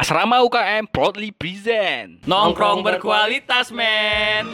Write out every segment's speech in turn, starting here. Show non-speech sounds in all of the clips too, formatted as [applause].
Asrama UKM proudly present Nongkrong berkualitas, men.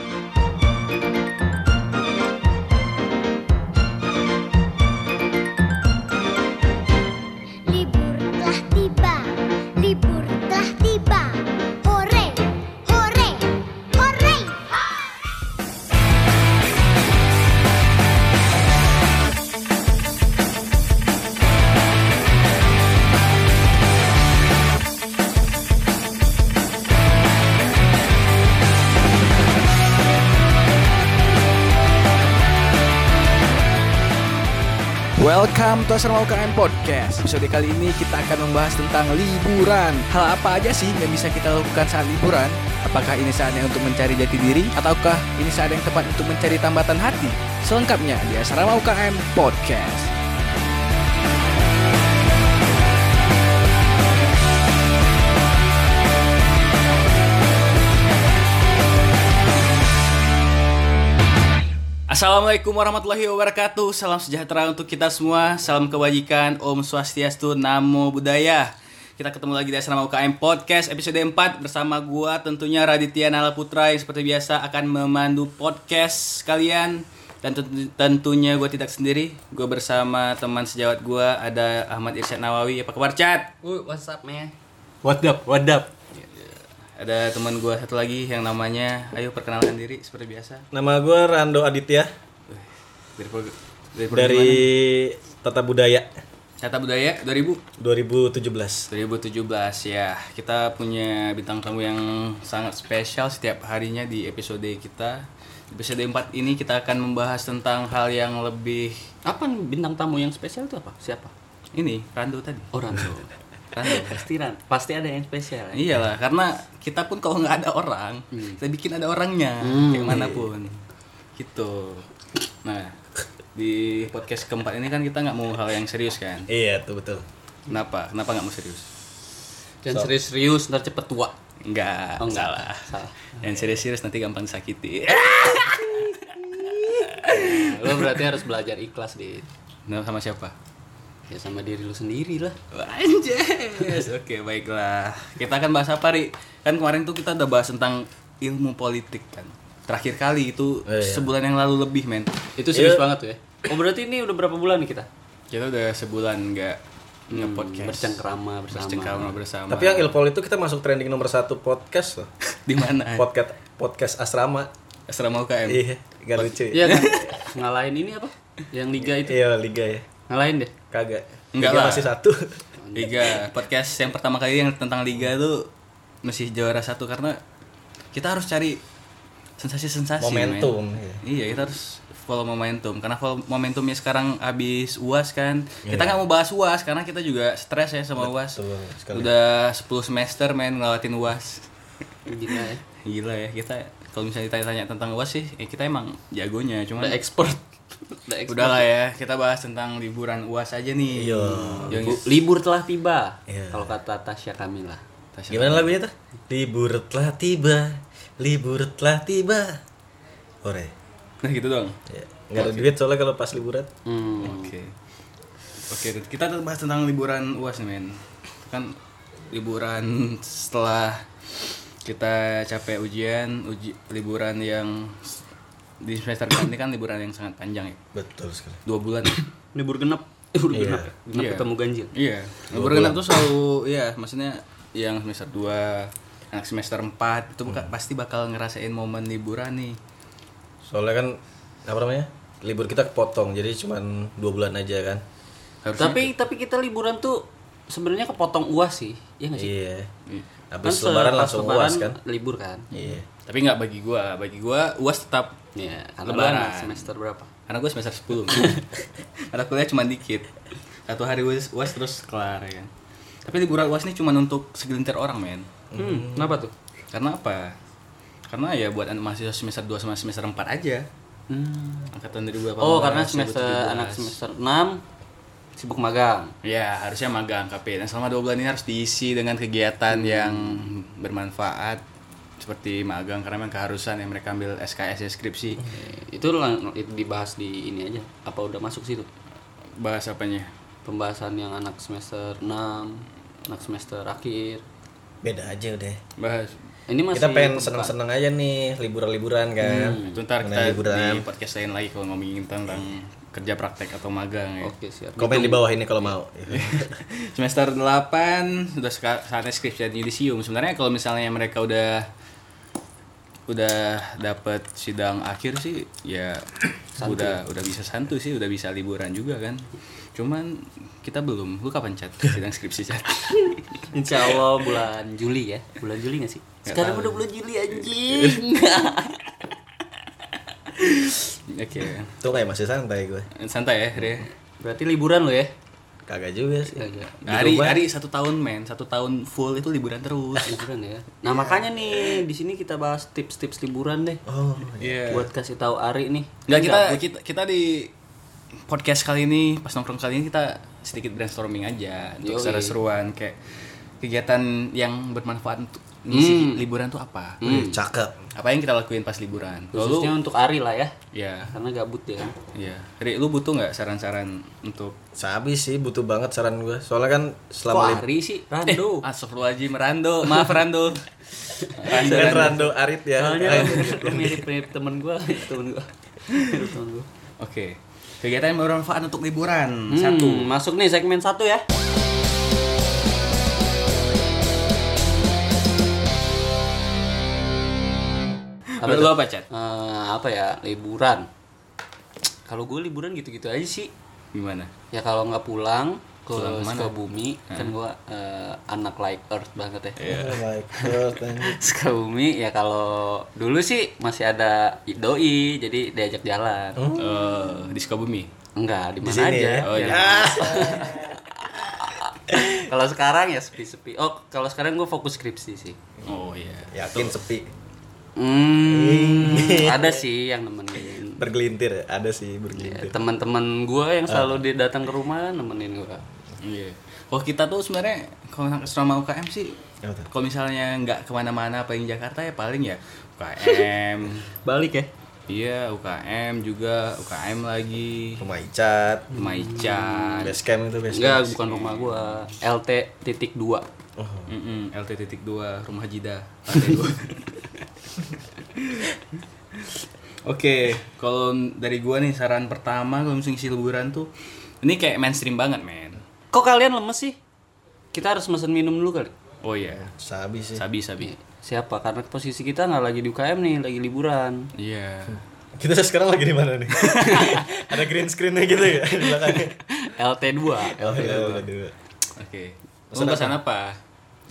Welcome to Asrama UKM Podcast Episode kali ini kita akan membahas tentang liburan Hal apa aja sih yang bisa kita lakukan saat liburan? Apakah ini saatnya untuk mencari jati diri? Ataukah ini saat yang tepat untuk mencari tambatan hati? Selengkapnya di Asrama UKM Podcast Assalamualaikum warahmatullahi wabarakatuh. Salam sejahtera untuk kita semua. Salam kebajikan. Om Swastiastu. Namo Buddhaya. Kita ketemu lagi di Asrama UKM Podcast episode 4 bersama gua tentunya Raditya Nala Putra yang seperti biasa akan memandu podcast kalian dan tentu- tentunya gue tidak sendiri. Gue bersama teman sejawat gua ada Ahmad Irsyad Nawawi. Apa kabar? Wih, what's up, man? What up? What up? Ada teman gua satu lagi yang namanya, ayo perkenalkan diri seperti biasa. Nama gue Rando Aditya Dari, pro- dari, dari? Tata Budaya Tata Budaya 2000 2017. 2017 ya. Kita punya bintang tamu yang sangat spesial setiap harinya di episode kita. Di episode 4 ini kita akan membahas tentang hal yang lebih Apa bintang tamu yang spesial itu apa? Siapa? ini Rando tadi. Orang tuh. Rando. [laughs] pasti Ran, pasti ada yang spesial. ya? Iyalah, karena kita pun kalau nggak ada orang, kita bikin ada orangnya, kayak mana pun, gitu. Nah, di podcast keempat ini kan kita nggak mau hal yang serius kan? Iya, tuh betul. Kenapa? Kenapa nggak mau serius? Jangan serius-serius, ntar cepet tua. Enggak, Oh, enggak. salah. Salah. Yang serius-serius nanti gampang disakiti. [laughs] Lo berarti harus belajar ikhlas di Nah, sama siapa? Ya sama diri lu sendiri lah. [laughs] Anjes. Oke, baiklah. Kita akan bahas apa, Ri? Kan kemarin tuh kita udah bahas tentang ilmu politik kan. Terakhir kali itu Oh, iya. sebulan yang lalu lebih, men. Itu serius Iya. banget tuh ya. Oh berarti ini udah berapa bulan nih kita? Kita udah sebulan nggak nge-podcast. Bercengkrama bersama. Bercengkrama bersama. Tapi yang Ilpol itu kita masuk trending nomor satu podcast loh. [laughs] di mana? Podcast podcast asrama. Asrama UKM. Iya, gak lucu. Iya kan? Ngalahin ini apa? Yang liga itu. Iya, liga ya. Ngalahin deh. Kagak. Enggak Liga lah. masih satu. Liga podcast yang pertama kali yang tentang liga tuh masih juara satu karena kita harus cari sensasi-sensasi Momentum, men. Iya kita harus follow momentum karena follow momentumnya sekarang habis uas kan kita Iya. nggak mau bahas uas karena kita juga stres ya sama uas Betul sekali. udah 10 semester main ngelawatin uas Gila ya. gila ya kita kalau misalnya ditanya-tanya tentang uas sih ya kita emang jagonya cuman Udah ekspor. Udah udahlah ya kita bahas tentang liburan uas aja nih Iya. Libur telah tiba. Iya. Kalau kata Tasya Kamila. Gimana lagunya tuh? Libur telah tiba. Libur telah tiba. Ore. nah gitu dong Ya. Nggak ada duit soalnya kalau pas liburan. Hmm. Oke. Oke, kita tuh bahas tentang liburan UAS nih, men. Kan liburan setelah kita capek ujian, uji liburan yang di semester depan ini kan liburan yang sangat panjang ya. Betul sekali. Dua bulan. Libur genap. Libur Iya. genap. Genap Iya. ketemu ganjil. iya. Liburan genap tuh selalu iya, maksudnya yang semester 2, anak semester 4 itu buka- pasti bakal ngerasain momen liburan nih. Soalnya kan apa namanya? Libur kita kepotong jadi cuman dua bulan aja kan. Harusnya Tapi tapi kita liburan tuh sebenarnya kepotong uas sih. Iya nggak sih? Iya. Iya. Habis se- lebaran langsung lebaran uas kan. Libur kan. Iya. tapi nggak bagi gua. Bagi gua UAS tetap Iya, karena lu Lebaran. semester berapa? karena gue semester 10 [laughs] karena kuliah cuma dikit satu hari uas, uas terus kelar ya kan tapi liburan uas ini cuma untuk segelintir orang men Hmm, kenapa tuh? karena apa karena ya buat anak mahasiswa semester 2 sama semester 4 aja Hmm. angkatan 2018 Oh, karena semester 2017. anak semester 6 sibuk magang. ya harusnya magang KP dan selama dua bulan ini harus diisi dengan kegiatan yang bermanfaat seperti magang karena memang keharusan yang mereka ambil SKS ya, skripsi Itu lang- itu dibahas di ini aja. Apa udah masuk situ? bahas apanya Pembahasan yang anak semester 6, anak semester akhir. Beda aja udah. Bahas. Ini masih kita pengen seneng-seneng aja nih liburan-liburan kan. Itu ntar Mengenai kita liburan. di podcast lain lagi kalau ngomongin tentang kerja praktek atau magang ya. Oke, siap. Komen di bawah ini kalau mau. [laughs] Semester 8 udah seka- saatnya skripsi dan yudisium. Sebenarnya kalau misalnya mereka udah udah dapat sidang akhir sih ya udah udah bisa santu sih, udah bisa liburan juga kan. Cuman kita belum. Lu kapan chat [laughs] sidang skripsi chat? Insya Allah bulan Juli ya. Bulan Juli gak sih? Sekarang udah bulan Juli anjing. [laughs] Oke. Tuh kayak masih santai gue. Santai ya, Ria. Berarti liburan lo ya? Kagak juga sih. Kagak. Hari rumah. hari satu tahun men, satu tahun full itu liburan terus. Liburan ya. Nah makanya nih di sini kita bahas tips-tips liburan deh. Oh, Iya. Buat kasih tahu Ari nih. Nggak kita, kita kita di podcast kali ini pas nongkrong kali ini kita sedikit brainstorming aja untuk seru-seruan kayak kegiatan yang bermanfaat untuk ngisi liburan tuh apa? Wih, cakep. Apa yang kita lakuin pas liburan? Khususnya untuk Ari lah ya. ya, Karena gabut ya kan. ya. Ri, lu butuh nggak saran-saran untuk Sabi sih butuh banget saran gue. Soalnya kan Kok selama lib- Ari sih? Rando. Astagfirullahaladzim, Rando. Maaf Rando. [laughs] Rando, Rando. Rando Arit ya. Soalnya lu mirip-mirip temen gua, temen gua. Mirip temen gua. Oke. Kegiatan yang bermanfaat untuk liburan. Hmm, Satu. Masuk nih segmen satu ya. Apa lu apa, Chat? Eh, apa ya? Liburan. Kalau gue liburan gitu-gitu aja sih. Gimana? Ya kalau nggak pulang ke? Sukabumi, kan gua eh, anak like earth banget ya. Oh my god, anjing. [laughs] Sukabumi ya kalau dulu sih masih ada doi, jadi diajak jalan. Eh, di Sukabumi. Enggak, di mana aja. ya. Oh, iya. [laughs] kalau sekarang ya sepi-sepi. Oh, kalau sekarang gue fokus skripsi sih. Oh iya. Yakin sepi. Hmm, ada sih yang nemenin. Bergelintir ya? ada sih Ya, bergelintir. teman-teman gue yang selalu dia datang ke rumah nemenin gue. Iya. Kalau kita tuh sebenarnya kalau selama UKM sih, tuh? kalau misalnya nggak ke mana-mana paling Jakarta ya paling ya UKM. [laughs] Balik ya? iya UKM juga UKM lagi. Rumah Icat, Rumah Ican. base camp itu base Enggak, bukan rumah gue. LT titik dua. Oh, Mm LT titik dua rumah Jida lantai [laughs] dua. Oke, kalau dari gua nih saran pertama kalau misalnya ngisi liburan tuh ini kayak mainstream banget, men. Kok kalian lemes sih? Kita harus mesen minum dulu kali. Oh iya, sabi sih. sabi sabi. Siapa? Karena posisi kita nggak lagi di UKM nih, lagi liburan. Iya. [laughs] Kita sekarang lagi di mana nih? [laughs] ada green screen-nya gitu ya di belakangnya. LT 2 LT Iya, udah dua. Oke. Lu Pesan pesan apa?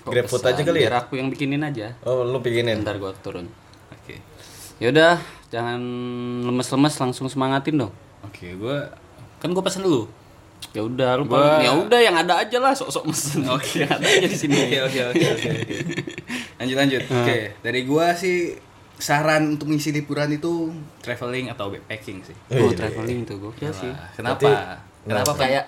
Grab food aja kali ya? Biar aku yang bikinin aja. Oh, lu bikinin. Ntar gua turun. Oke. Yaudah, jangan lemes-lemes langsung semangatin dong. Oke, gua kan gua pesan dulu. Ya udah, lu Gua- ya udah yang ada aja lah, sok-sok mesen. [laughs] Oke. [laughs] yang ada aja di sini. Oke, oke, oke, oke. [laughs] Lanjut lanjut. Oke, dari gua sih saran untuk mengisi liburan itu traveling atau backpacking sih. Oh, traveling tuh gokil sih. Kenapa? Kenapa Apa kayak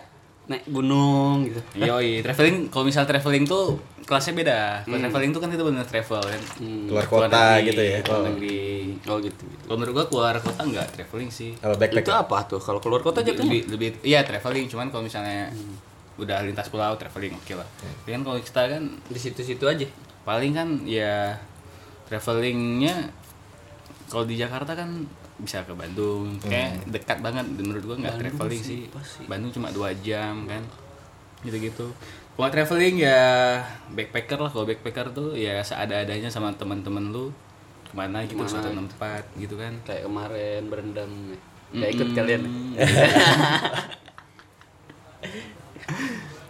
naik gunung gitu. [laughs] Yoi, traveling kalau misal traveling tuh kelasnya beda. Kalau traveling tuh kan itu benar travel kan. Hmm. Keluar Keluar kota negeri, gitu ya. Keluar Oh. negeri. Oh gitu. gitu. Kalau menurut gua keluar kota enggak traveling sih. Kalau Itu backpack. apa tuh? Kalau keluar kota lebih, jatuhnya? lebih, lebih iya traveling cuman kalau misalnya udah lintas pulau traveling oke lah. Tapi kan kalau kita kan Di situ-situ aja. paling kan ya travelingnya kalau di Jakarta kan bisa ke Bandung kayak dekat banget menurut gua nggak traveling sih Bandung cuma dua jam kan gitu gitu kalau traveling ya backpacker lah kalau backpacker tuh ya seada-adanya sama teman-teman lu ke mana gitu Ke mana? suatu tempat gitu kan Kayak kemarin berendam. Gak ikut kalian. [laughs]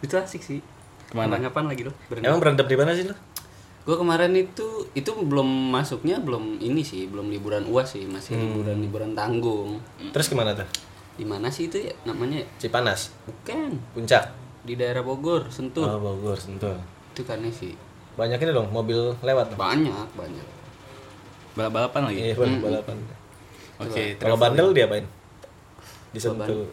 itu asik sih. Ke mana? Kapan lagi lo? Emang berendam di mana sih lu? Gue kemarin itu itu belum masuknya belum ini sih belum liburan uas sih masih liburan liburan tanggung. Terus ke mana tuh? Di mana sih itu ya namanya? Cipanas, Bukan Puncak. di daerah Bogor Sentul. Oh, Bogor, Sentul. Itu kan sih Banyak ini dong mobil lewat. dong. banyak banyak. balap-balapan lagi Iya, balap balapan. oke Kalau traveling. bandel diapain? Di Sentul.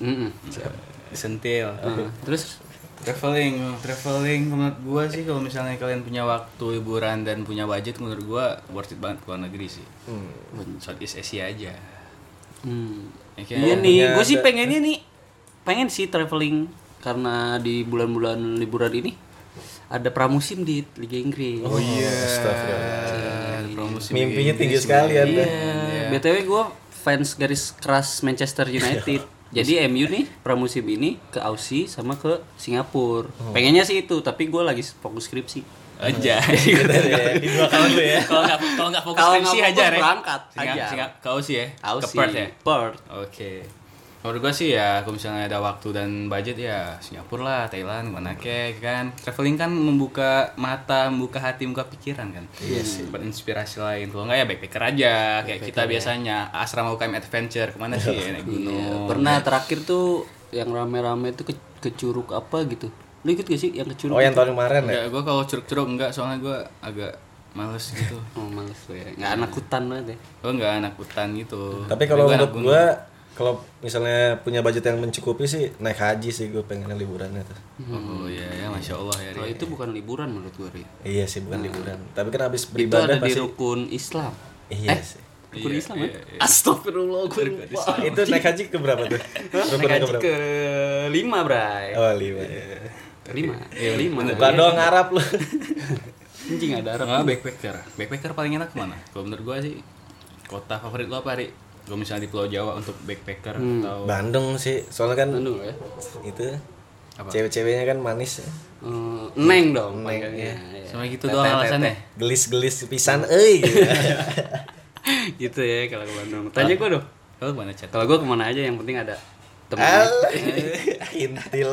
Mm-mm, siap. disentil Nah, terus Traveling, traveling menurut gua sih kalau misalnya kalian punya waktu liburan dan punya budget menurut gua worth it banget ke luar negeri sih. Hmm. Southeast Asia aja. hmm. Ya, Iya nih, gue sih pengennya nih, pengen sih traveling karena di bulan-bulan liburan ini ada pramusim di Liga Inggris. Oh iya. promosi Mimpinya tinggi sekali Anda. Iya. BTW gue fans garis keras Manchester United. [laughs] Jadi MU nih pramusim ini ke Aussie sama ke Singapura. Pengennya sih itu, tapi gue lagi fokus skripsi. aja [laughs] Gitu ya, Di dua tahun lu ya. [laughs] kalau nggak kalau nggak fokus Kalau skripsi aja ya berangkat aja. ke Aussie ya ke Aussie, Perth ya Perth. Oke. Menurut gua sih ya, kalau misalnya ada waktu dan budget ya Singapura lah, Thailand, mana kek kan. Traveling kan membuka mata, membuka hati, membuka pikiran kan. Iya sih. Dapat inspirasi lain. Kalau enggak ya backpacker aja, kayak kita biasanya asrama UKM Adventure ke mana sih ya [laughs] naik Iya, gunung. pernah terakhir tuh yang rame-rame tuh ke, ke curug apa gitu. Lu ikut gak sih yang ke curug? Oh yang itu? tahun kemarin ya? Enggak, gua kalau curug-curug enggak, soalnya gua agak males gitu. [laughs] Oh, males ya. Enggak anak hutan banget ya. Gua enggak anak hutan gitu. Tapi kalau Gua anak menurut gunung. Kalau misalnya punya budget yang mencukupi sih naik haji sih gue pengennya liburannya tuh. Oh iya ya, masya Allah ya. Kalau itu bukan liburan menurut gue, Ri. Iya sih bukan liburan. Tapi kan habis Itu beribadah ada di pasti. rukun Islam. Iya Eh, sih. Rukun Iya, Islam iya, ya? iya. Astagfirullah, gue lupa. Itu naik haji ke berapa tuh? [laughs] Naik haji keberapa? ke lima, Bray. Oh lima. ya. Lima. Iya, lima. Bukan doang Arab lu. [laughs] Anjing ada Arab. Nggak, backpacker. Backpacker paling enak ke mana? Kalau menurut gua sih kota favorit lo apa, Ri? Kalau misalnya di Pulau Jawa untuk backpacker atau Bandung sih. Soalnya kan Bandung ya. itu Apa? cewek-ceweknya kan manis ya. Eh, neng dong Neng, iya. Iya. sama gitu doang alasannya. Gelis-gelis pisan euy gitu. [laughs] gitu ya kalau ke Bandung. Tanya gue dong. Kalau ke mana chat? Kalau gue ke mana aja yang penting ada temen. Al [laughs] intil.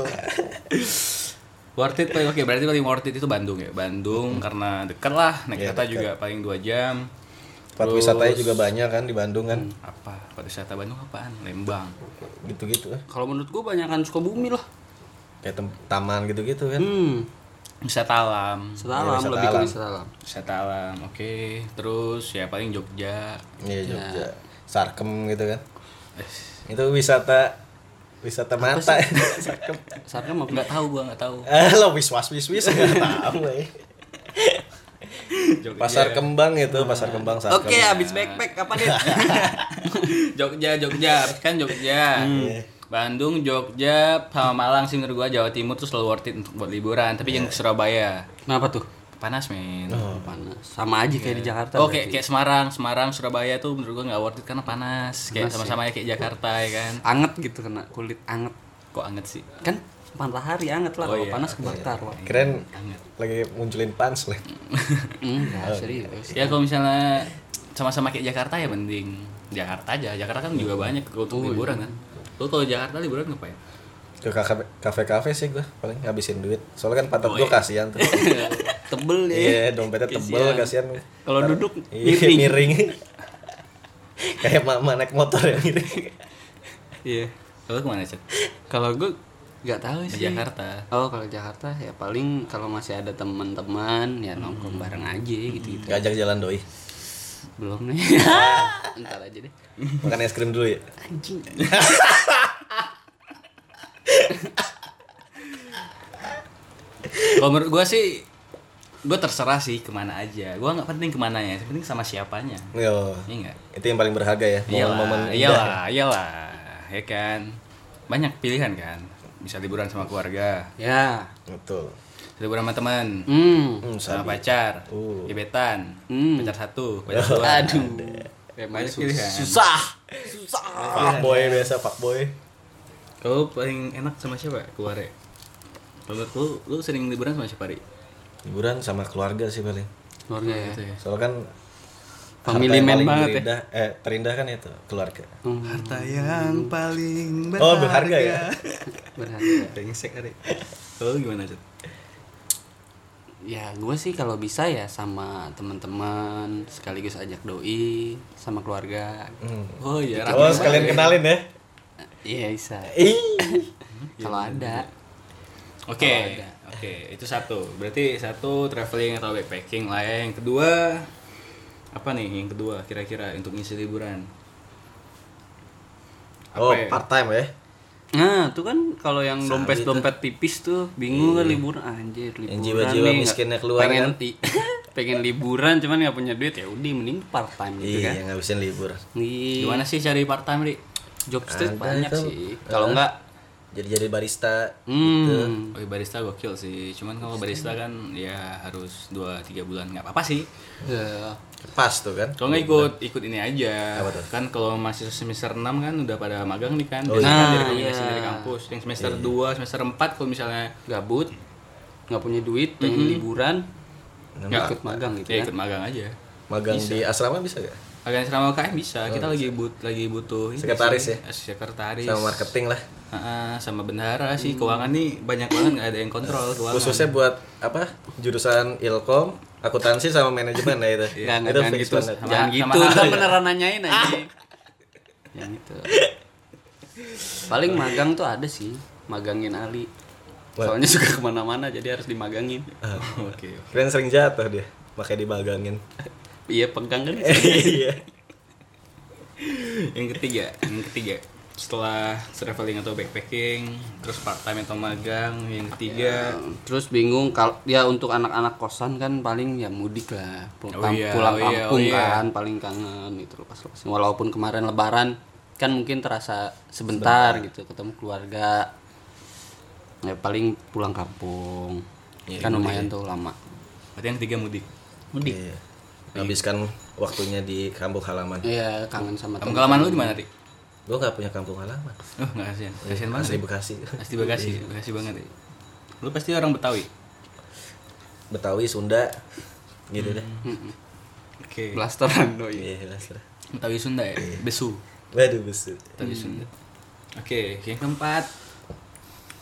Worth it paling oke berarti paling worth it itu Bandung ya. Bandung karena dekat lah, naik Iya, kereta dekat. juga paling 2 jam. Tempat wisatanya juga banyak kan di Bandung kan. Apa? Pariwisata Bandung apaan? Lembang. Gitu-gitu lah. Kalau menurut gue banyakan Sukabumi lah. Kayak tem- taman gitu-gitu kan. Hmm. Wisata alam. Wisata alam wisata lebih ke alam. wisata alam. Wisata alam. Oke. Terus ya paling Jogja. Iya Jogja. Sarkem gitu kan. Eh, Itu wisata wisata mata. [laughs] Sarkem apa? Enggak tahu gua, enggak tahu. Eh lo wis was wis wis enggak tahu eh. Jogja. Pasar kembang itu, pasar kembang Sarkem. Oke, habis backpack apa nih? [laughs] Jogja, Jogja, kan Jogja. Bandung, Jogja, sama Malang sih menurut gua Jawa Timur tuh selalu worth it untuk buat liburan. Tapi jangan ke Surabaya. Kenapa tuh? Panas men. Oh, panas. Sama aja kayak di Jakarta. Oh kayak, Semarang, Semarang, Surabaya tuh menurut gua nggak worth it karena panas. Kayak Panas sama-sama ya kayak Jakarta ya kan. anget gitu kena kulit anget. Kok anget sih? Kan matahari anget lah Oh, kalau iya. panas kebakar. Wah. Keren Anget. lagi munculin pans lah. [laughs] Enggak, serius. Ya kalau misalnya sama-sama kayak Jakarta ya mending Jakarta aja. Jakarta kan juga banyak untuk liburan kan. Lu kalau Jakarta liburan ngapain? Ke kafe- kafe-kafe sih gua paling ngabisin duit. Soalnya kan pantat Oh, gua iya. kasihan tuh. [laughs] Tebel ya. Iya, dompetnya tebel kasihan. Kalau duduk Iya, miring. [laughs] miring. Kayak mama naik motor ya miring. Iya. Lu ke mana Cet? Kalau gue nggak tahu Di sih. Jakarta. Oh, kalau Jakarta ya paling kalau masih ada teman-teman ya nongkrong bareng aja gitu-gitu. Ngajak jalan doi. Belum nih. [laughs] Ntar aja deh. Makan es krim dulu ya. Anjing. Kalau menurut gua sih gua terserah sih ke mana aja. Gua nggak penting ke mana ya, yang penting sama siapanya. Yo. Iya nggak? Itu yang paling berharga ya. Iyalah, Momen-momen iyalah, iyalah, ya kan. Banyak pilihan kan. Bisa liburan sama keluarga, Ya. Betul. liburan sama teman, Hmm. Hmm, sama sabi. pacar, Uh. gebetan, Hmm. pacar satu, pacar dua. [laughs] Aduh. Banyak pilihan. Susah. Susah. Fuckboy biasa fuckboy. Kalau paling enak sama siapa? Keluarga. Kalau menurut lu, lu sering liburan sama siapa, Ri? Liburan sama keluarga sih paling. Keluarga ya. Ya. Soalnya kan Family harta yang man paling banget ya. terindah, eh terindah kan itu keluarga. Hmm. Harta yang paling Oh, berharga ya? [laughs] Berharga. Brengsek, Ri. Kalau lu gimana, Cet? Ya, gue sih kalau bisa ya sama teman-teman sekaligus ajak doi sama keluarga. Hmm. Oh iya, Oh, sekalian kenalin ya. Iya bisa. Ih. [laughs] Kalau ada. Oke, oke, itu satu. Berarti satu traveling atau backpacking lah ya. Yang kedua apa nih? Yang kedua kira-kira untuk ngisi liburan? Oh, ya? part time ya. Nah, itu kan kalau yang Sabi dompet-dompet tipis tuh bingung kan liburan anjir liburan. Yang jiwa-jiwa nih, miskinnya keluar pengen, kan. [laughs] pengen liburan cuman nggak punya duit ya udah mending part time gitu kan. Iya, ngabisin libur. Nih, Gimana sih cari part time, Ri? job street Ada banyak itu. sih. Kalau enggak jadi jadi barista gitu. Hmm. Oh, barista gokil sih. Cuman kalau barista kan ya harus 2 3 bulan nggak apa-apa sih. Ya. Pas tuh kan Kalau nggak ikut ikut ini aja. Apa tuh? Kan kalau masih semester 6 kan udah pada magang nih kan. Oh, Biasanya kan iya. direkomendasi Iya. dari kampus. Yang semester 2, semester 4 kalau misalnya Gabut, nggak punya duit, pengen liburan, nggak ikut magang gitu ya kan. ikut magang aja. magang di asrama bisa gak Magang selama UKM bisa. Kita lagi but lagi butuh Sekretaris sih. ya? Eh, Sekretaris. sama marketing lah Ah, sama bendahara sih. Keuangan nih banyak banget nggak ada yang kontrol keuangan. khususnya buat apa jurusan ilkom akuntansi sama manajemen ya itu [laughs] itu jangan fix gitu. banget Sama- Jangan sama gitu, hal kan ya. beneran nanyain aja. Yang itu. Paling magang tuh ada sih, magangin Ali. Soalnya suka ke mana-mana jadi harus dimagangin. Ah, [laughs] Oke. keren sering jatuh dia makanya dibagangin Iya pegang kan. [laughs] iya yang ketiga yang ketiga setelah traveling atau backpacking terus part time atau magang yang ketiga Terus bingung kalau ya untuk anak-anak kosan kan paling ya mudik lah, Pul- Oh iya, pulang oh iya, kampung oh iya. kan paling kangen gitu lepas lepas. Walaupun kemarin Lebaran kan mungkin terasa sebentar, gitu ketemu keluarga. Ya paling pulang kampung. Iya, kan lumayan tuh lama. berarti yang ketiga mudik Mudik. Iya. habiskan waktunya di kampung halaman Iya kangen sama kamu teman. kalaman lu di mana Rik? Gue nggak punya kampung halaman. Oh nggak kasihan kasihan banget asli Rik. bekasi. Asli Bekasi Bekasi banget Rik. lu pasti orang Betawi? Betawi sunda gitu deh. Oke. Blasteran doi. iya jelas lah Betawi Sunda ya? Besu. Waduh besul Betawi Sunda. Oke yang keempat.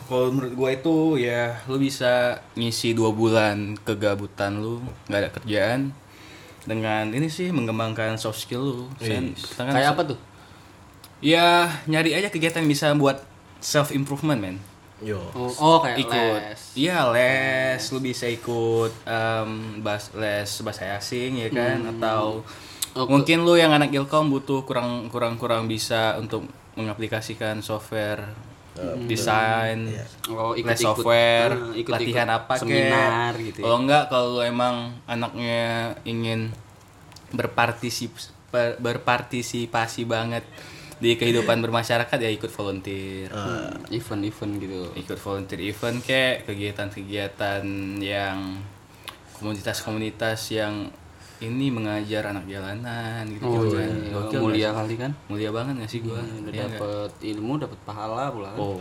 Kalau menurut gua itu ya lu bisa ngisi dua bulan kegabutan lu nggak ada kerjaan dengan ini sih mengembangkan soft skill lu. Sen- kan Kayak apa tuh? Ya nyari aja kegiatan yang bisa buat self improvement men. Yo. Oh, oh kayak ikut. les. iya les. Lu bisa ikut em, bahas les bahasa asing ya kan? Atau Oh, mungkin lu yang anak ilkom butuh kurang kurang kurang bisa untuk mengaplikasikan software desain Oh, les ikut-ikut. software Ah, ikut-ikut latihan apa kek. seminar gitu ya. kalau enggak kalau emang anaknya ingin berpartisip berpartisipasi banget di kehidupan bermasyarakat ya ikut volunteer Event-event gitu. ikut volunteer event kayak kegiatan-kegiatan yang komunitas-komunitas yang ini mengajar anak jalanan gitu Oh, kan iya. Gokil mulia nggak kali kan? mulia banget gak sih gua Iya nggak? dapet ilmu, dapet pahala pula. kan? oh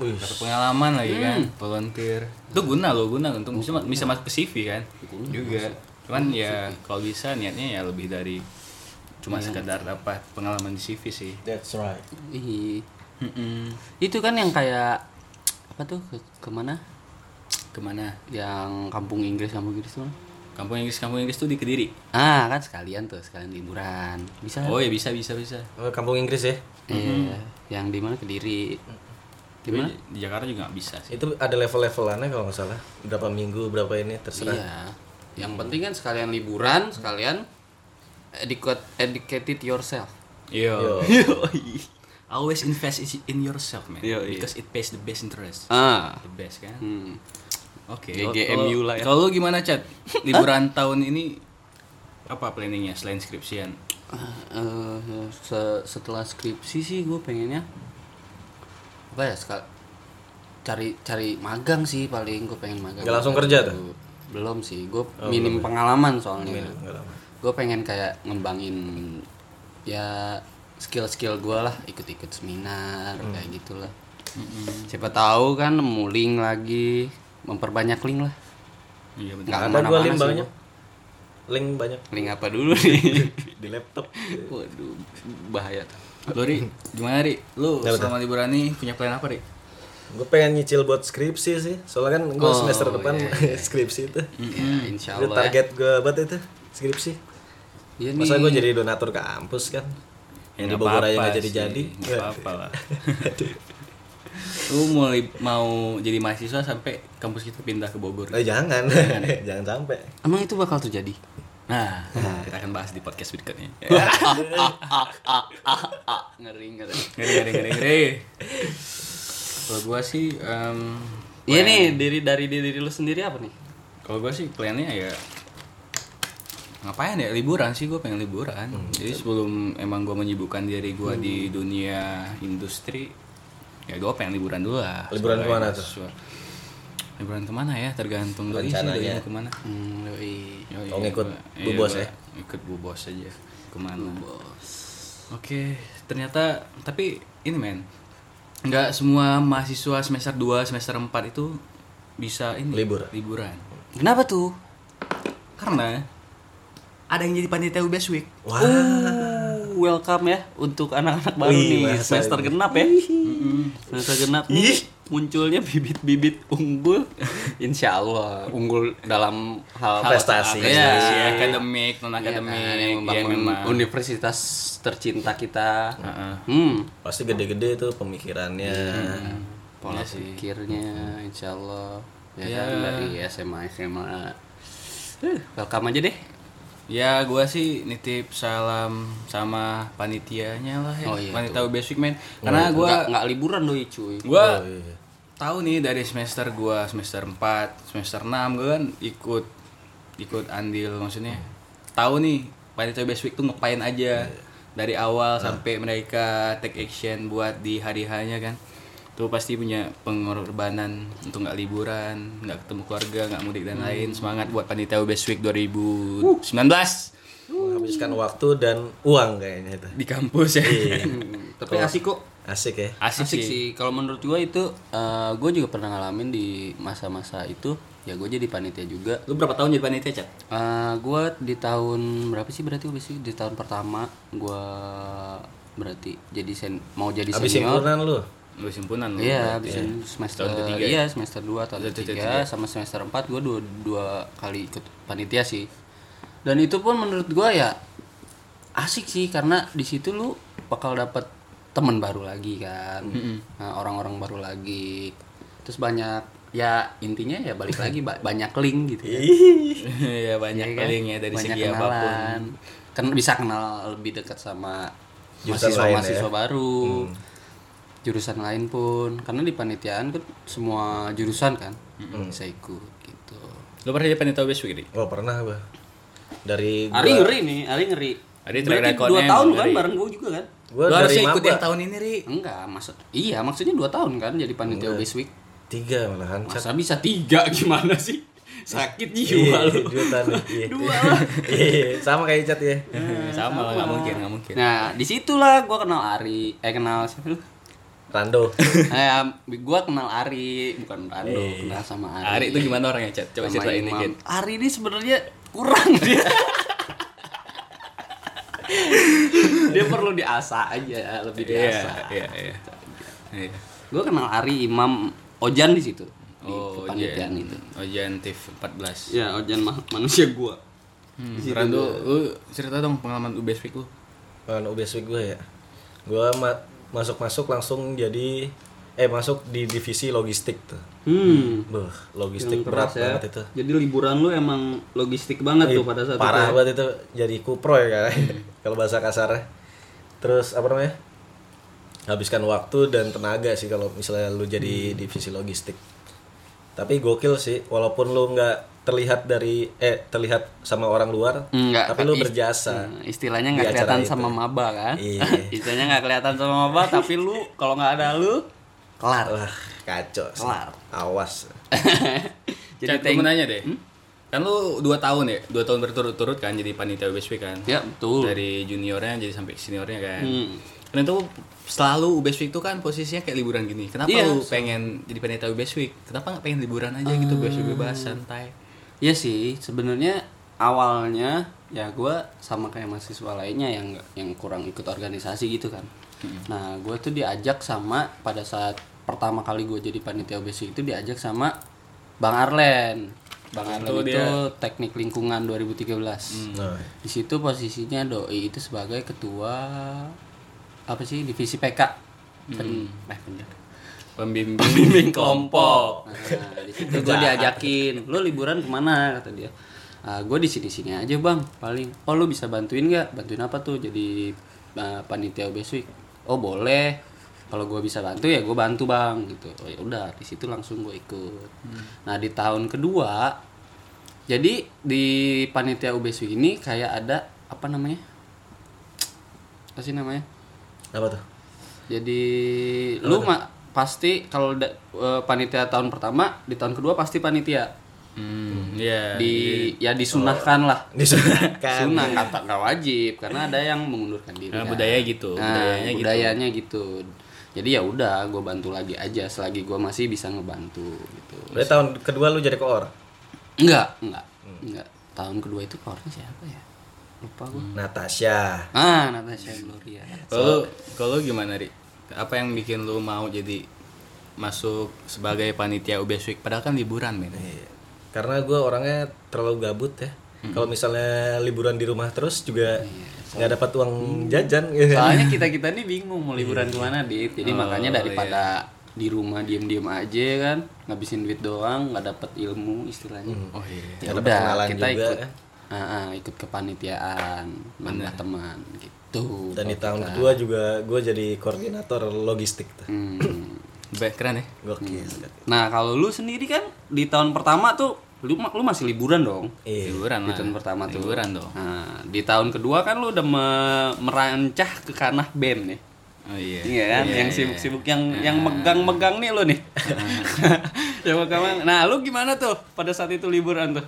dapat pengalaman lagi kan volunteer itu guna loh guna untuk bisa bisa masuk ke CV kan juga cuman ya kalau bisa niatnya ya lebih dari cuma sekedar dapat pengalaman di CV sih that's right Ih. Mm-mm. Itu kan yang kayak apa tuh ke ke mana? ke mana Yang kampung Inggris kampung Inggris tuh. kampung Inggris kampung Inggris tuh di Kediri Ah kan sekalian tuh sekalian liburan. Bisa. oh ya bisa bisa bisa oh, kampung Inggris ya Iya. Yang di mana Kediri. Di mana? Di, di Jakarta juga nggak bisa sih itu ada level-levelannya kalau nggak salah berapa minggu berapa ini terserah Iya. Yang penting kan sekalian liburan, sekalian educate educated yourself. Yo. Yo. [laughs] Always invest in yourself, man. Yo, iya. Because it pays the best interest. Ah. The best kan. Hmm. Oke. GGMU kalau- lah ya. Kalau gimana, Chat? [laughs] Liburan tahun ini apa planningnya selain skripsian? Eh, se- setelah skripsi sih gue pengennya apa ya sekal cari cari magang sih paling gue pengen magang Nggak langsung kerja tuh? belum sih gue minim pengalaman soalnya Nggak lama. Gue pengen kayak ngembangin ya skill-skill gue lah. Ikut-ikut seminar kayak gitulah. Siapa tahu kan nemu link lagi. Memperbanyak link lah. Iya betul. Nggak ada ke mana-mana link sih banyak? Link banyak. Link apa dulu nih? [laughs] Di laptop. Waduh bahaya. Tuh Ri, gimana Ri? Lu Kenapa selama liburan nih punya plan apa Ri? gue pengen nyicil buat skripsi sih. Soalnya kan gue Oh, semester depan [laughs] iya, skripsi itu. Ya, insya itu Allah target gue buat itu skripsi ya. Iya masa gue jadi donatur kampus kan yang di Bogor aja nggak jadi sih, jadi nggak apa-apa [laughs] lah. Lu mulai mau jadi mahasiswa sampai kampus kita pindah ke Bogor. eh jangan jangan [laughs] sampai Emang itu bakal terjadi? Nah, kita akan bahas di podcast berikutnya. [laughs] ngeri ngeri. ngeri ngeri ngeri ngeri. Kalau gua sih, em, Iya nih diri dari diri lu sendiri apa nih? Kalau gua sih plannya ya ngapain ya liburan sih gue pengen liburan. Hmm, Jadi sebelum emang gua menyibukkan diri gua di dunia industri, ya gue pengen liburan dulu lah Liburan ke mana tuh? liburan ke mana ya tergantung doi sih doi mau ke mana Hmm. Yoi, Oh, ngikut Bu iya, Bos ya? ikut bu bos aja ke mana oke ternyata tapi ini men nggak semua mahasiswa semester 2 semester 4 itu bisa ini Libur. liburan Kenapa tuh? karena ada yang jadi panitia UBS Week Wah. Oh, welcome ya untuk anak-anak baru Wih, nih masa semester ini. genap ya. Semester genap nih munculnya bibit-bibit unggul. Insya Allah unggul dalam hal Prestasi. Iya. prestasi akademik non Iya akademik kan, yang ya membangun memang universitas tercinta kita. Heeh. Hmm. Pasti gede-gede tuh pemikirannya. Pola Iya sih. pikirnya, insya Allah. Ya Iya. kan dari SMA SMA. Eh, welcome aja deh. Ya gua sih nitip salam sama panitianya lah ya. Oh, iya, Panitia UBS Week men. Karena Nggak- gua nggak liburan doi cuy. gua Oh, iya. tahu nih dari semester gua semester 4, semester 6 gua kan ikut ikut andil maksudnya. Tahu nih panitia UBS Week tuh ngapain aja dari awal sampai mereka take action buat di hari-harinya kan. Tuh pasti punya pengorbanan untuk nggak liburan, nggak ketemu keluarga, nggak mudik dan lain. Semangat buat panitia UBS Week 2019 Menghabiskan waktu dan uang kayaknya itu. di kampus ya. Hmm, [laughs] Tapi asik kok. Asik ya. Asik, Asik, sih. sih. Kalau menurut gua itu, eh gue juga pernah ngalamin di masa-masa itu. Ya gue jadi panitia juga. Lu berapa tahun jadi panitia, Cat? Eh gue di tahun berapa sih berarti gue sih di tahun pertama gue berarti jadi sen mau jadi Habis senior. lu. Lu simpunan lu. Iya, habis semester Tahun ketiga ya? Iya, semester 2 tahun Tahun ketiga ketiga. sama semester 4 gua dua, dua kali ikut panitia sih. Dan itu pun menurut gua ya asik sih karena di situ lu bakal dapet teman baru lagi kan. Nah, orang-orang baru lagi. Terus banyak ya intinya ya balik lagi ba- banyak link gitu ya. [laughs] Iya banyak Iya kan? paling ya dari Banyak segi apa pun. kenalan. Kan bisa kenal lebih dekat sama Jurusan lain mahasiswa-mahasiswa ya? baru. Jurusan lain pun karena di panitiaan kan semua jurusan kan bisa ikut gitu. Lu pernah jadi panitia Week, Ri? Oh, pernah gua. Dari gua, Ari ngeri nih, Ari ngeri. Ari Berarti dua tahun kan ngeri. bareng gue juga kan? dari harusnya ikut yang tahun ini, Ri. Enggak, maksud iya maksudnya dua tahun kan jadi panitia Week. Tiga malahan. Cat. Masa bisa tiga [laughs] gimana sih? Sakit Iya, jiwa lu. [laughs] dua tahun. [laughs] Iya. Dua lah. Iya, sama kayak Cat ya. sama lah, nggak mungkin, nggak mungkin. Nah, di situlah gue kenal Ari. Eh kenal siapa lu? Rando. [laughs] eh, gue kenal Ari, bukan Rando, kenal sama Ari. Ari itu gimana orangnya, Cat? Coba Sama ceritain Imam. dikit. Ari ini sebenarnya kurang dia. [laughs] dia perlu diasah aja, lebih Iya, diasah. iya, iya. Iya. Gue kenal Ari Imam Ojan di situ. Di Oh, kepanitiaan Ojan. itu. Ojan TIF 14. Ya, Ojan mah manusia gua. Hmm, Rando, lu cerita dong pengalaman UBS Week lu. Kan UBS Week gue ya. Gua ma- masuk-masuk langsung jadi eh masuk di divisi logistik tuh. Hmm. Buh, logistik berat ya. banget itu. Jadi liburan lu emang logistik banget tuh pada saat Parah itu. ya. banget itu jadi kupro ya kan. [laughs] Kalau bahasa kasarnya. Terus apa namanya? Habiskan waktu dan tenaga sih kalau misalnya lu Hmm. jadi divisi logistik. Tapi gokil sih walaupun lu nggak terlihat dari eh terlihat sama orang luar, Enggak, tapi lu berjasa. Hmm, istilahnya nggak kelihatan itu. sama maba kan? Iya. [laughs] istilahnya nggak kelihatan sama maba, tapi lu kalau nggak ada lu kelar. Wah, kacau. Kelar. Awas. [laughs] Jadi thank- gue mau nanya deh. Kan lu 2 tahun ya? 2 tahun berturut-turut kan jadi panitia UBS Week kan? Ya betul. Dari juniornya jadi sampai seniornya kan. Hmm. Dan itu selalu UBS Week itu kan posisinya kayak liburan gini. Kenapa Iya. lu pengen jadi panitia UBS Week? Kenapa nggak pengen liburan aja gitu Hmm. bebas bebas santai? Iya sih, sebenarnya awalnya ya gua sama kayak mahasiswa lainnya yang yang kurang ikut organisasi gitu kan. Nah, gue tuh diajak sama pada saat pertama kali gue jadi panitia OBC itu diajak sama Bang Arlen. Bang Arlen Itu itu, dia- teknik lingkungan 2013. Nah, Di situ posisinya doi itu sebagai ketua apa sih divisi PK. Pen, eh, bener. Pembimbing, Bimbing kelompok. Nah, [laughs] di situ gue diajakin, lu liburan ke mana kata dia. Ah, gue di sini sini aja bang, paling. Oh lu bisa bantuin nggak? Bantuin apa tuh? Jadi ah, panitia Week. Oh boleh. Kalau gue bisa bantu ya gue bantu bang gitu. Oh ya udah di situ langsung gue ikut. Nah di tahun kedua, jadi di panitia Week ini kayak ada apa namanya? Apa sih namanya? apa tuh? Jadi lu ma pasti kalau da- eh, panitia tahun pertama di tahun kedua pasti panitia Hmm, iya. di ya disunahkan lah [laughs] Disunahkan. sunah nggak nggak wajib karena ada yang mengundurkan diri kan. budaya gitu, Nah, budayanya gitu. budayanya gitu jadi ya udah gue bantu lagi aja selagi gue masih bisa ngebantu gitu Berarti tahun kedua lu jadi koor. enggak enggak Hmm. enggak tahun kedua itu orangnya siapa ya lupa gue Natasha. ah Natasha Gloria Kalau kalau gimana, Ri? Apa yang bikin lu mau jadi masuk sebagai panitia UBS Week padahal kan liburan, men. Iya. Karena gue orangnya terlalu gabut ya. Kalau misalnya liburan di rumah terus juga nggak dapat uang jajan gitu. soalnya [laughs] kita kita nih bingung mau liburan Iya. ke mana dit jadi makanya daripada di rumah diem-diem aja kan ngabisin duit doang nggak dapat ilmu istilahnya Oh iya. ya udah kita juga, ikut? Ah, ah, ikut kepanitiaan nambah teman gitu Dan di tahun kita. kedua juga gue jadi koordinator logistik tuh. Hmm. Keren ya. Gokil. nah kalau lu sendiri kan di tahun pertama tuh lu lu masih liburan dong Iya. Liburan di tahun pertama tuh Liburan dong. nah di tahun kedua kan lu udah me- merancah ke kanah band nih Oh iya. Iya kan, yang sibuk-sibuk yang yang megang-megang nih lo nih. [laughs] yang megang. Nah, lu gimana tuh pada saat itu liburan tuh?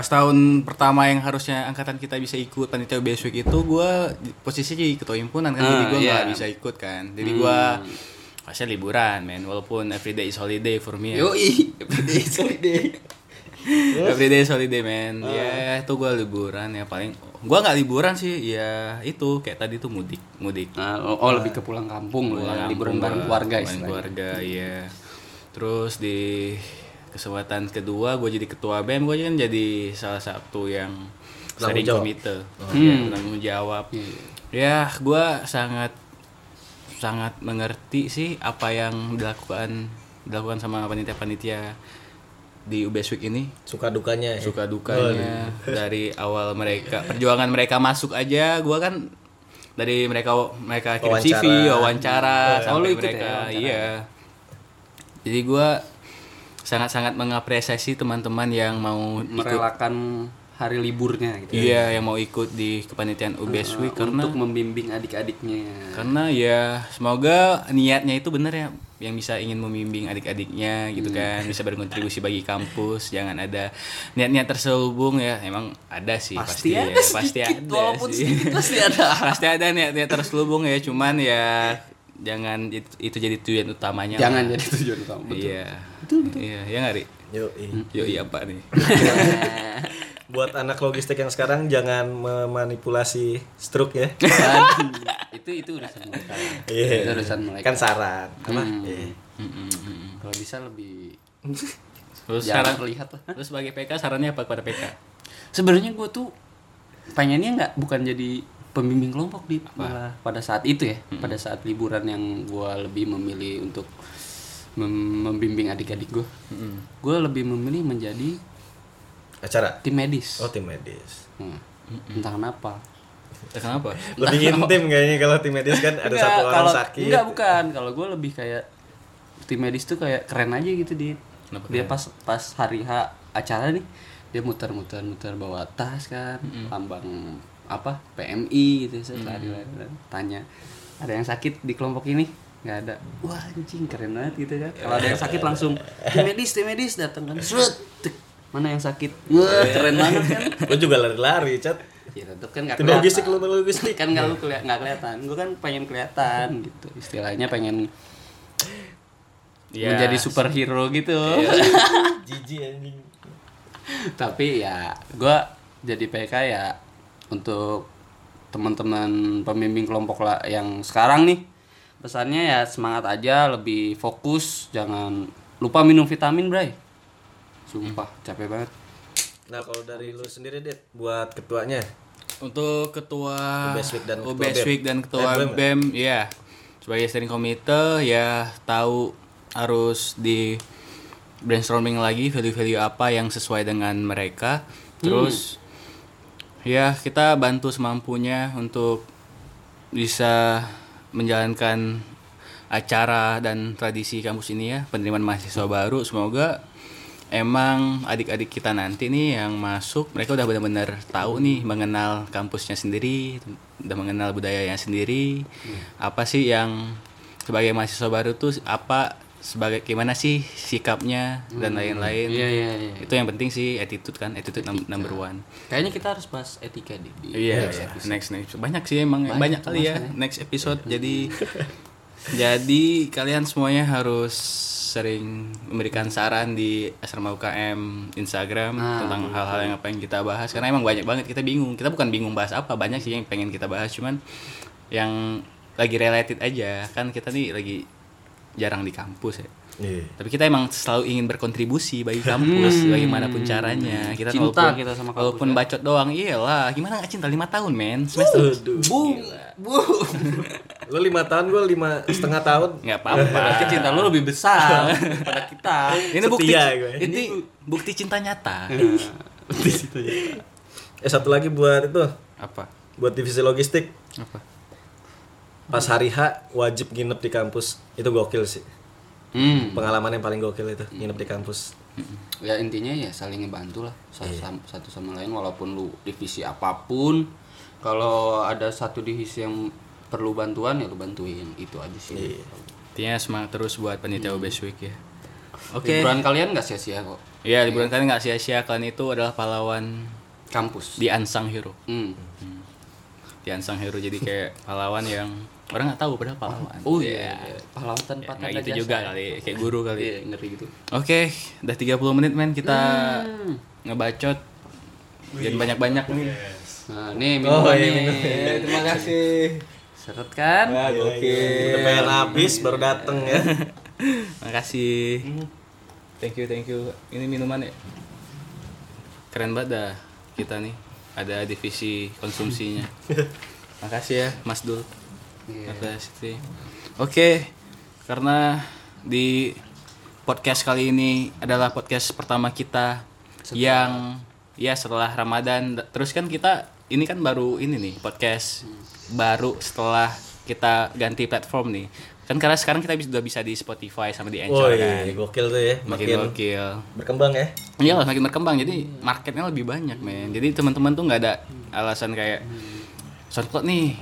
Pas tahun pertama yang harusnya angkatan kita bisa ikut panitia Week itu gua posisinya jadi ketua himpunan kan, jadi Ah, gua nggak iya. bisa ikut kan. Jadi gua pasti liburan, men. Walaupun everyday is holiday for me. ya. Yoi, holiday. Everyday is holiday [laughs] man. Ya itu gua liburan ya paling. Gua nggak liburan sih. Ya itu kayak tadi tuh mudik, mudik. Nah, oh, oh, lebih ke pulang kampung ya, Pulang liburan kampung bareng keluarga bareng keluarga ya. Terus di kesempatan kedua gue jadi ketua BEM gue kan jadi salah satu yang sering komite Hmm. ya, penanggung jawab Iya. ya gue sangat sangat mengerti sih apa yang dilakukan dilakukan sama panitia-panitia di UBS Week ini Suka dukanya ya. suka dukanya [laughs] dari awal mereka perjuangan mereka masuk aja gua kan dari mereka mereka kirim Wawancara. CV wawancara Oh, lu sampai ikut ya mereka wawancara? iya jadi gua sangat-sangat mengapresiasi teman-teman yang mau ikut merelakan hari liburnya gitu. iya yang mau ikut di kepanitiaan UBS Week karena untuk membimbing adik-adiknya. karena ya semoga niatnya itu bener ya yang bisa ingin membimbing adik-adiknya gitu kan bisa berkontribusi bagi kampus jangan ada niat-niat terselubung ya emang ada sih pasti, Pasti ada ya pasti sedikit, ada walaupun sih sedikit pasti ada. [laughs] pasti ada niat-niat terselubung ya cuman ya jangan itu, itu jadi tujuan utamanya Jangan lah. jadi tujuan utama. betul. iya iya ya nggak Ri? Yuk, yo iya apa nih [laughs] buat anak logistik yang sekarang jangan memanipulasi struk ya. Itu itu urusan mereka. Iya. Itu urusan mereka. Kan saran. Apa? Hmm. Iya. Kalau bisa lebih [laughs] terus jangan saran terlihat lah. terus sebagai PK sarannya apa kepada PK Sebenarnya gue tuh pengennya nggak bukan jadi pembimbing kelompok di malah pada saat itu ya, pada saat liburan yang gue lebih memilih untuk mem- membimbing adik-adik gue. Gue lebih memilih menjadi Acara. tim medis. Oh, tim medis. Hmm. Entah kenapa. kenapa [laughs] Lebih intim kayaknya kalau tim medis kan ada Enggak, satu orang kalau, sakit. Enggak, bukan. Kalau gue lebih kayak tim medis tuh kayak keren aja gitu di. Kenapa Dia pas pas hari H acara nih, dia muter-muter muter bawa tas kan, lambang apa PMI gitu saya lari-lari tanya ada yang sakit di kelompok ini? Nggak ada. Wah anjing keren banget gitu kan. Kalau ada yang sakit langsung tim medis tim medis datang kan mana yang sakit? Wah keren banget kan. [laughs] Lu juga lari-lari, Cat. ya tetep kan nggak Tim logistik lu logistik. kan nggak lu keli- nggak kelihatan. Gue kan pengen kelihatan gitu. Istilahnya pengen Ya, menjadi superhero gitu. [laughs] Jiji anjing. tapi ya gue jadi PK ya untuk teman-teman pembimbing kelompok lah yang sekarang nih. Pesannya ya semangat aja lebih fokus jangan lupa minum vitamin bray. Sumpah capek banget. Nah, kalau dari lu sendiri, Dit, buat ketuanya. Untuk ketua Week dan ketua UBS BEM. Week dan ketua BEM BEM, ya? Sebagai steering komite ya tahu harus di brainstorming lagi value-value apa yang sesuai dengan mereka. Terus ya kita bantu semampunya untuk bisa menjalankan acara dan tradisi kampus ini ya penerimaan mahasiswa baru. Semoga emang adik-adik kita nanti nih yang masuk mereka udah benar-benar tahu nih mengenal kampusnya sendiri udah mengenal budayanya sendiri. Apa sih yang sebagai mahasiswa baru tuh apa sebagai gimana sih sikapnya dan lain-lain. Iya iya iya. Itu yang penting sih attitude kan, attitude num- number one. Kayaknya kita harus bahas etika di. di Iya, next next banyak sih emang banyak, kali ya next episode. Jadi [laughs] jadi kalian semuanya harus sering memberikan saran di asrama UKM Instagram tentang hal-hal yang apa yang kita bahas karena emang banyak banget kita bingung. Kita bukan bingung bahas apa, banyak sih yang pengen kita bahas cuman yang lagi related aja. Kan kita nih lagi jarang di kampus ya. Iya. Tapi kita emang selalu ingin berkontribusi bagi kampus, bagaimanapun caranya. Kita Cinta walaupun, kita sama kampus, walaupun ya. bacot doang, iyalah. Gimana nggak cinta lima tahun, men? Semester. Bu, bu. Lu lima tahun, gue lima setengah tahun. Nggak apa-apa. Cinta lu lebih besar daripada kita. [laughs] Ini bukti, Setia gue. ini bukti cinta nyata. Eh satu lagi buat itu, apa? buat divisi logistik. Apa? Pas hari H wajib nginep di kampus. Itu gokil sih. Hmm. Pengalaman yang paling gokil itu nginep di kampus. Ya intinya ya saling ngebantu lah satu sama, satu sama lain walaupun lu divisi apa pun. Kalau ada satu divisi yang perlu bantuan ya lu bantuin itu aja sih. Intinya semangat terus buat panitia UBS Week ya. Oke. Liburan kalian nggak sia-sia kok. Ya liburan kalian nggak sia-sia. Kalian itu adalah pahlawan Kampus. di unsung hero. Hmm. Di unsung hero jadi kayak [laughs] pahlawan yang orang nggak tahu padahal pahlawan. Oh iya, pahlawan tanpa Kayak tanda gitu jasa. juga kali, kayak guru kali. Iya, ngeri gitu. Oke, udah 30 menit men kita ngebacot. Jangan banyak-banyak nih. Nah, nih Oh, minuman iya, nih. minum. terima kasih. Seret kan? Oke. Udah pengen habis baru dateng ya. [laughs] Makasih. Thank you, thank you. Ini minuman ya. Keren banget dah kita nih. Ada divisi konsumsinya. [laughs] Makasih ya, Mas Dul. Iya. Makasih. Oke, karena di podcast kali ini adalah podcast pertama kita yang ya setelah Ramadan terus kan kita ini kan baru ini nih podcast baru setelah kita ganti platform nih kan karena sekarang kita bisa- udah bisa di Spotify sama di Oh Anchor iya, kan gokil tuh ya. makin Makin gokil berkembang ya. iya lah makin berkembang jadi marketnya lebih banyak men jadi teman-teman tuh nggak ada alasan kayak SoundCloud nih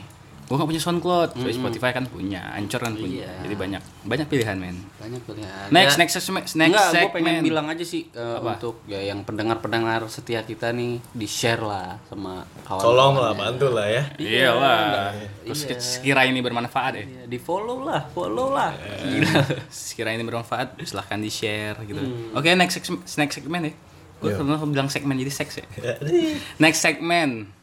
gua nggak punya SoundCloud. Tapi Spotify kan punya Anchor kan punya. Iya. jadi banyak banyak pilihan men. Banyak pilihan. next Ya, next next next Enggak, gue pengen bilang aja sih Apa? untuk ya yang pendengar-pendengar setia kita nih di share lah sama kawan. Tolong lah, bantu lah ya. iya. Lah terus sekira ini bermanfaat ya? Di follow lah, follow lah. [laughs] Gila. sekira ini bermanfaat silahkan di share gitu oke next segmen, next segmen ya. Gue pernah bilang segmen jadi seks ya. Next segmen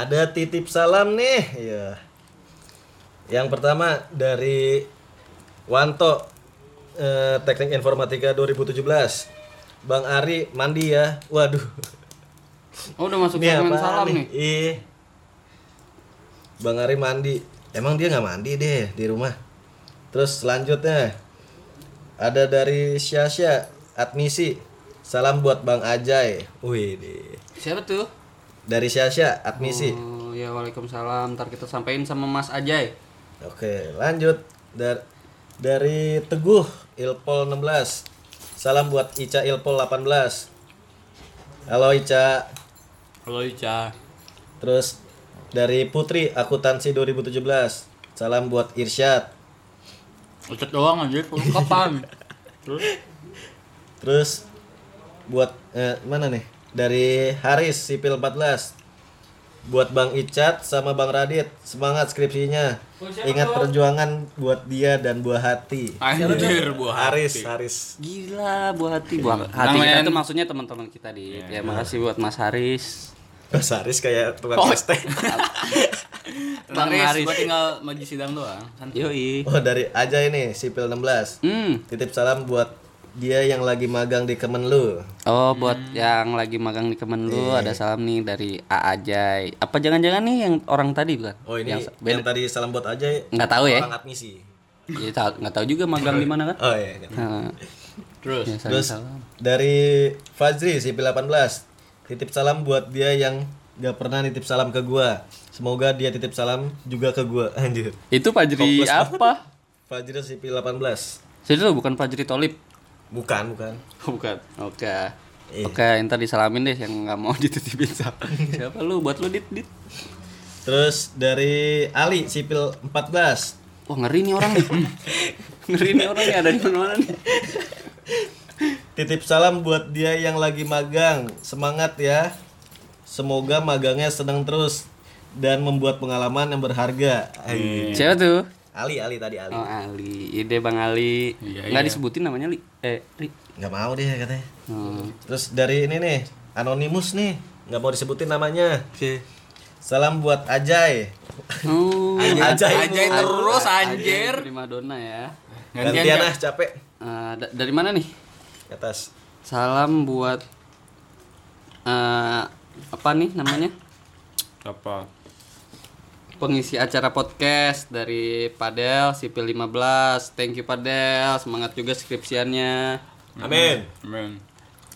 Ada titip salam nih. Iya. Yang pertama dari Wanto eh, Teknik Informatika 2017. Bang Ari mandi ya. Waduh. Oh, udah masuk Ini segmen salam nih. Iya. Bang Ari mandi. Emang dia nggak mandi deh di rumah. Terus selanjutnya ada dari Syasya admisi. Salam buat Bang Ajay. Wih deh. Siapa tuh? Dari Syasya admisi. Oh, ya Waalaikumsalam. Ntar kita sampein sama Mas Ajay. Oke, lanjut Dar dari Teguh Ilpol 16. Salam buat Ica Ilpol 18. Halo Ica. halo Ica Terus dari Putri Akuntansi 2017. Salam buat Irsyad. Ucap doang anjir kapan [laughs] Terus buat eh, mana nih? Dari Haris Sipil 14. Buat Bang Icat sama Bang Radit, semangat skripsinya. Ingat perjuangan buat dia dan buah hati. anjir buah Haris, Haris. Gila, buah hati. Buah hati Namanya- kita tuh maksudnya teman-teman kita di. Ya, makasih buat Mas Haris. Mas Haris kayak tukang es [laughs] teh. Bang Haris. Gue tinggal maju sidang doang santai Yoi. Oh dari aja ini Sipil 16. Hmm. Titip salam buat dia yang lagi magang di Kemenlu. Oh, buat yang lagi magang di Kemenlu ada salam nih dari A Ajay. Apa jangan-jangan nih yang orang tadi bukan? Oh ini yang, yang, tadi salam buat aja. Nggak tahu ya. Orang admisi. Ya, tahu- nggak tahu juga magang di mana kan? Oh iya. iya. Nah, terus ya, Terus salam. dari Fajri Sipil 18. Titip salam buat dia yang gak pernah nitip salam ke gua. Semoga dia titip salam juga ke gua. [laughs] Anjir. Itu Fajri apa? Fajri Sipil 18. Jadi lo bukan Fajri Tolip. Bukan, bukan. [laughs] bukan. Oke. Iya. Oke, ntar disalamin deh yang nggak mau [laughs] dititipin siapa. [laughs] siapa lu buat lu dit dit. Terus dari Ali sipil 14. Wah ngeri nih orang nih. ngeri nih orang nih ada di mana nih. Titip salam buat dia yang lagi magang. Semangat ya. Semoga magangnya senang terus dan membuat pengalaman yang berharga. Ay. Siapa tuh? Ali, Ali tadi Ali. Oh Ali, ide Bang Ali. Iya, Nggak iya. disebutin namanya Li. Eh, Li. Nggak mau deh katanya. Hmm. Terus dari ini nih, Anonymous nih, nggak mau disebutin namanya. Salam buat Ajay. Oh, [laughs] Ajay, Ajay terus anjir. Prima donna ya. Gantian ah, capek. Eh, da- dari mana nih? Atas. Salam buat eh apa nih namanya? Apa? Pengisi acara podcast dari Padel Sipil 15. Thank you Padel, semangat juga skripsiannya. Amin. Amin.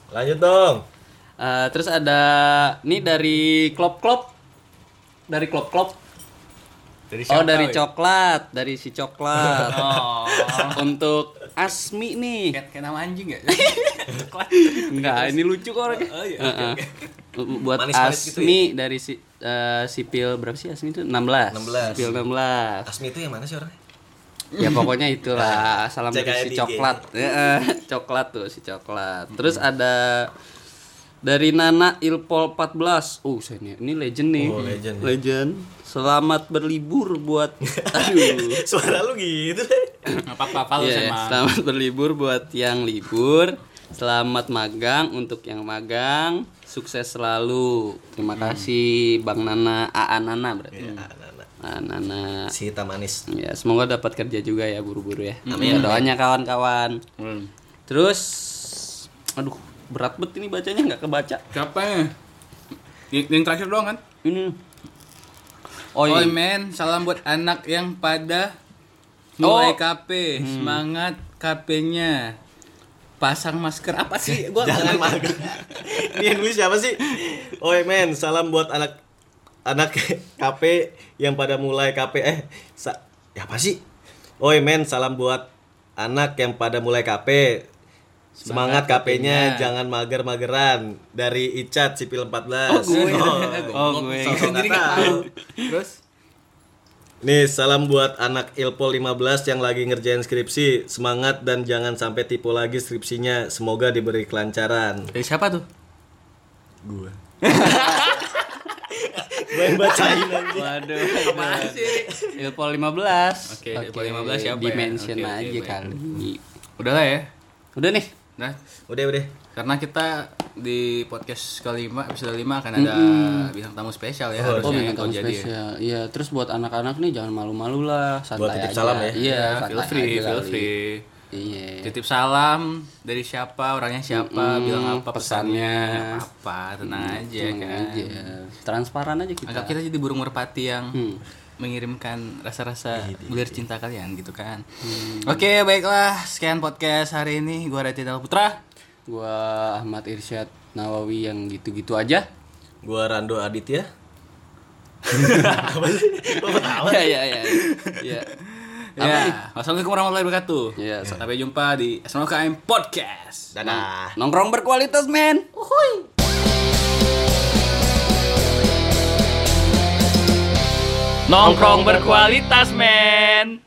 Lanjut dong. Eh, terus ada nih dari Klop Klop. Dari Klop Klop. Dari Oh, dari weh? coklat, dari si coklat. [laughs] Oh. Untuk Asmi nih. Kayak kayak nama anjing ya? Coklat. [laughs] Enggak, ini lucu kok orangnya. Oh iya, Heeh. Buat Manis-manis gitu Asmi dari si eh, sipil berapa sih Asmi itu? 16. 16. Sipil 16. Asmi itu yang mana sih orangnya? Ya pokoknya itulah. [laughs] Salam dari si coklat. Heeh, [laughs] coklat tuh si coklat. Terus ada dari Nana Ilpol 14. Oh, saya ini, ini legend nih. Oh, legend. Legend. Selamat berlibur buat [laughs] aduh. Suara lu gitu deh. Enggak apa-apa, Valus Iya, emang. selamat berlibur buat yang libur. Selamat magang untuk yang magang. Sukses selalu. Terima kasih Bang Nana, AA Nana berarti. Ya, anak-anak. AA Nana. Si hitam manis. Ya, semoga dapat kerja juga ya buru-buru ya. Amin. Doanya kawan-kawan. Hmm. Terus aduh, berat banget ini bacanya nggak kebaca. Siapa ya? Yang, yang terakhir doang kan? Ini. Oh, Oh, iya. men, salam buat anak yang pada mulai Oh. KP. Semangat KP-nya. Pasang masker apa sih? [laughs] Gua Jangan magang. [laughs] Ini yang nulis siapa sih? Oi men, salam buat anak anak [laughs] KP yang pada mulai KP eh sa, ya apa sih? Oi men, salam buat anak yang pada mulai KP. Semangat KP-nya, jangan mager-mageran dari Icat Sipil 14. Oh, gue. Oh, gue. Nggak nggak tahu. tahu. Terus Nih, salam buat anak Ilpol 15 yang lagi ngerjain skripsi. Semangat dan jangan sampai tipu lagi skripsinya. Semoga diberi kelancaran. dari siapa tuh? Gue yang bacain aja. Waduh. Apaan sih? Ilpol 15. Oke, Ilpol 15 siapa ya? Dimension oke, aja baik. kali. Udah lah ya. Udah nih. Nah, Udah, udah. Karena kita di podcast kelima episode 5 akan ada bintang tamu spesial ya Oh, harusnya Oh, bintang tamu jadi. ya. spesial. Iya, terus buat anak-anak nih jangan malu-malu lah, santai Buat titip aja. salam ya. Iya, Ya, santai feel free, aja feel free. Iya. Titip salam dari siapa, orangnya siapa, Mm-mm, bilang apa pesannya, pesannya. apa, tenang aja Tenang kan. aja. Transparan aja kita. Anggap kita jadi burung merpati yang Hmm. mengirimkan rasa-rasa bulir cinta kalian gitu kan. Hmm. Oke, baiklah. Sekian podcast hari ini. Gua Raditya Putra. Gua Ahmad Irsyad Nawawi yang gitu-gitu aja. Gua Rando Aditya. Iya, iya, iya. Iya. Ya, Wassalamualaikum warahmatullahi wabarakatuh. Iya, Sampai jumpa di SMKM Podcast. Dadah. Nongkrong berkualitas, men. Nongkrong berkualitas, men.